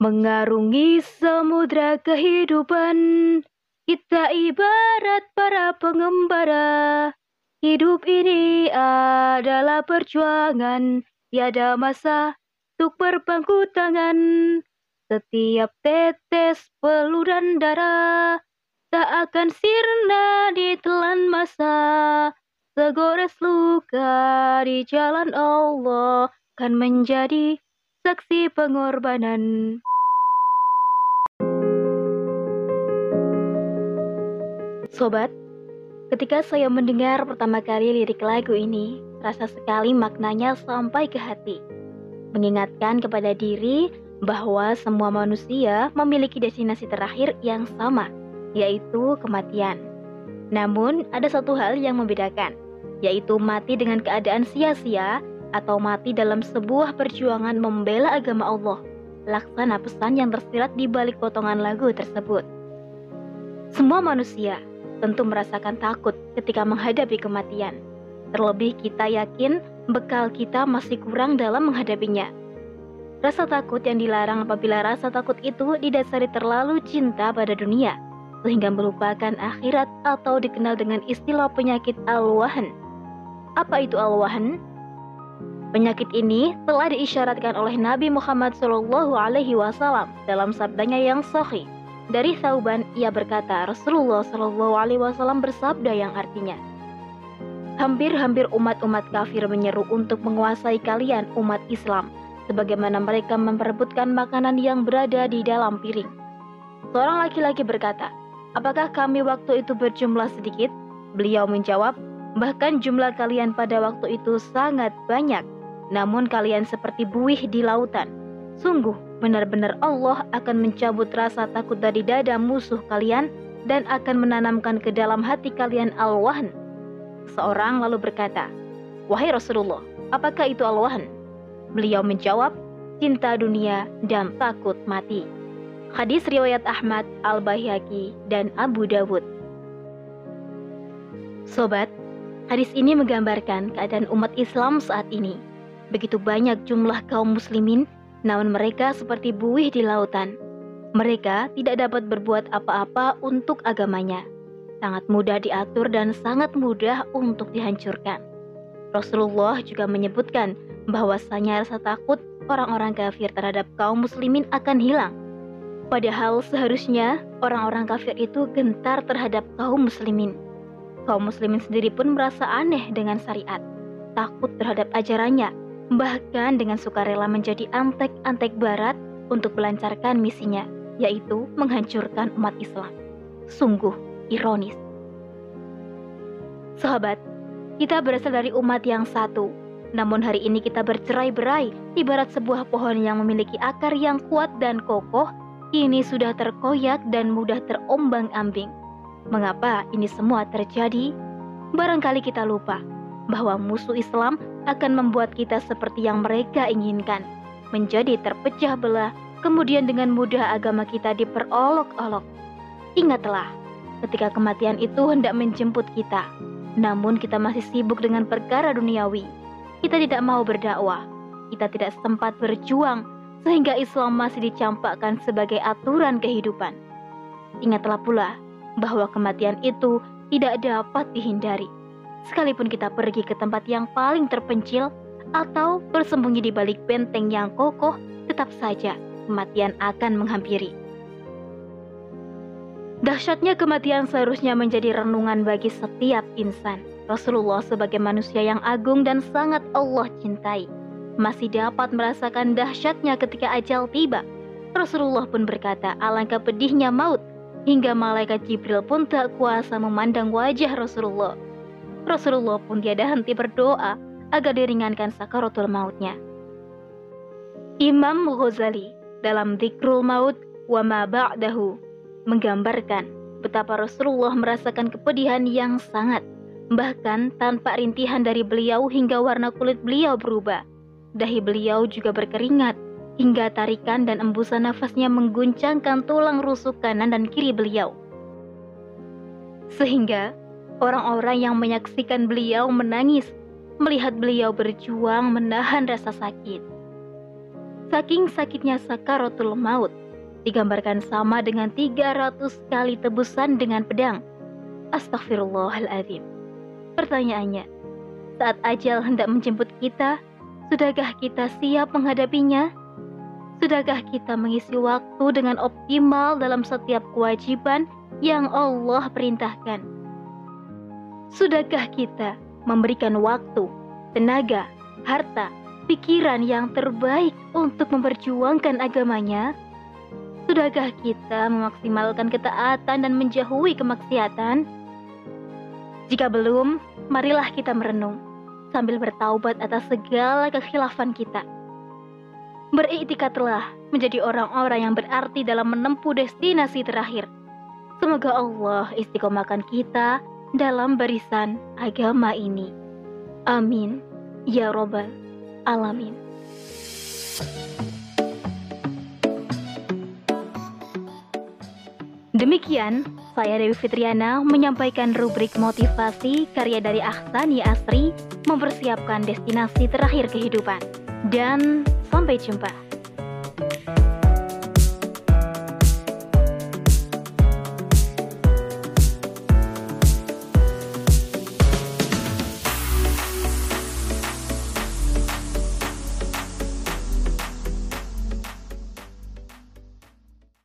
Mengarungi samudra kehidupan, kita ibarat para pengembara. Hidup ini adalah perjuangan, tiada masa untuk berpangku tangan. Setiap tetes peluran darah tak akan sirna ditelan masa. Segores luka di jalan Allah kan menjadi saksi pengorbanan. Sobat, ketika saya mendengar pertama kali lirik lagu ini, rasa sekali maknanya sampai ke hati. Mengingatkan kepada diri bahwa semua manusia memiliki destinasi terakhir yang sama, yaitu kematian. Namun, ada satu hal yang membedakan, yaitu mati dengan keadaan sia-sia atau mati dalam sebuah perjuangan membela agama Allah. Laksana pesan yang tersirat di balik potongan lagu tersebut. Semua manusia tentu merasakan takut ketika menghadapi kematian. Terlebih kita yakin bekal kita masih kurang dalam menghadapinya. Rasa takut yang dilarang apabila rasa takut itu didasari terlalu cinta pada dunia, sehingga melupakan akhirat atau dikenal dengan istilah penyakit al-wahan. Apa itu al-wahan? Penyakit ini telah diisyaratkan oleh Nabi Muhammad SAW dalam sabdanya yang sahih dari Sauban, ia berkata, Rasulullah Shallallahu Alaihi Wasallam bersabda yang artinya, hampir-hampir umat-umat kafir menyeru untuk menguasai kalian umat Islam, sebagaimana mereka memperebutkan makanan yang berada di dalam piring. Seorang laki-laki berkata, apakah kami waktu itu berjumlah sedikit? Beliau menjawab, bahkan jumlah kalian pada waktu itu sangat banyak, namun kalian seperti buih di lautan. Sungguh, benar-benar Allah akan mencabut rasa takut dari dada musuh kalian dan akan menanamkan ke dalam hati kalian al-wahn. Seorang lalu berkata, Wahai Rasulullah, apakah itu al-wahn? Beliau menjawab, cinta dunia dan takut mati. Hadis riwayat Ahmad, Al-Baihaqi, dan Abu Dawud. Sobat, hadis ini menggambarkan keadaan umat Islam saat ini. Begitu banyak jumlah kaum muslimin namun mereka seperti buih di lautan. Mereka tidak dapat berbuat apa-apa untuk agamanya. Sangat mudah diatur dan sangat mudah untuk dihancurkan. Rasulullah juga menyebutkan bahwasanya rasa takut orang-orang kafir terhadap kaum muslimin akan hilang. Padahal seharusnya orang-orang kafir itu gentar terhadap kaum muslimin. Kaum muslimin sendiri pun merasa aneh dengan syariat, takut terhadap ajarannya, bahkan dengan sukarela menjadi antek-antek barat untuk melancarkan misinya, yaitu menghancurkan umat Islam. Sungguh ironis. Sahabat, kita berasal dari umat yang satu, namun hari ini kita bercerai-berai ibarat sebuah pohon yang memiliki akar yang kuat dan kokoh, ini sudah terkoyak dan mudah terombang-ambing. Mengapa ini semua terjadi? Barangkali kita lupa bahwa musuh Islam akan membuat kita seperti yang mereka inginkan, menjadi terpecah belah, kemudian dengan mudah agama kita diperolok-olok. Ingatlah, ketika kematian itu hendak menjemput kita, namun kita masih sibuk dengan perkara duniawi. Kita tidak mau berdakwah, kita tidak sempat berjuang, sehingga Islam masih dicampakkan sebagai aturan kehidupan. Ingatlah pula bahwa kematian itu tidak dapat dihindari sekalipun kita pergi ke tempat yang paling terpencil atau bersembunyi di balik benteng yang kokoh, tetap saja kematian akan menghampiri. Dahsyatnya kematian seharusnya menjadi renungan bagi setiap insan. Rasulullah sebagai manusia yang agung dan sangat Allah cintai, masih dapat merasakan dahsyatnya ketika ajal tiba. Rasulullah pun berkata, alangkah pedihnya maut, hingga malaikat Jibril pun tak kuasa memandang wajah Rasulullah. Rasulullah pun tiada henti berdoa agar diringankan sakaratul mautnya. Imam Ghazali dalam Dzikrul Maut wa ma ba'dahu menggambarkan betapa Rasulullah merasakan kepedihan yang sangat, bahkan tanpa rintihan dari beliau hingga warna kulit beliau berubah. Dahi beliau juga berkeringat, hingga tarikan dan embusan nafasnya mengguncangkan tulang rusuk kanan dan kiri beliau. Sehingga Orang-orang yang menyaksikan beliau menangis melihat beliau berjuang menahan rasa sakit. saking sakitnya sakaratul maut, digambarkan sama dengan 300 kali tebusan dengan pedang. Astaghfirullahaladzim. Pertanyaannya, saat ajal hendak menjemput kita, sudahkah kita siap menghadapinya? Sudahkah kita mengisi waktu dengan optimal dalam setiap kewajiban yang Allah perintahkan? Sudahkah kita memberikan waktu, tenaga, harta, pikiran yang terbaik untuk memperjuangkan agamanya? Sudahkah kita memaksimalkan ketaatan dan menjauhi kemaksiatan? Jika belum, marilah kita merenung sambil bertaubat atas segala kekhilafan kita. Beriktikadlah menjadi orang-orang yang berarti dalam menempuh destinasi terakhir. Semoga Allah istiqomahkan kita dalam barisan agama ini. Amin. Ya Robbal Alamin. Demikian, saya Dewi Fitriana menyampaikan rubrik motivasi karya dari Ahsani Asri mempersiapkan destinasi terakhir kehidupan. Dan sampai jumpa.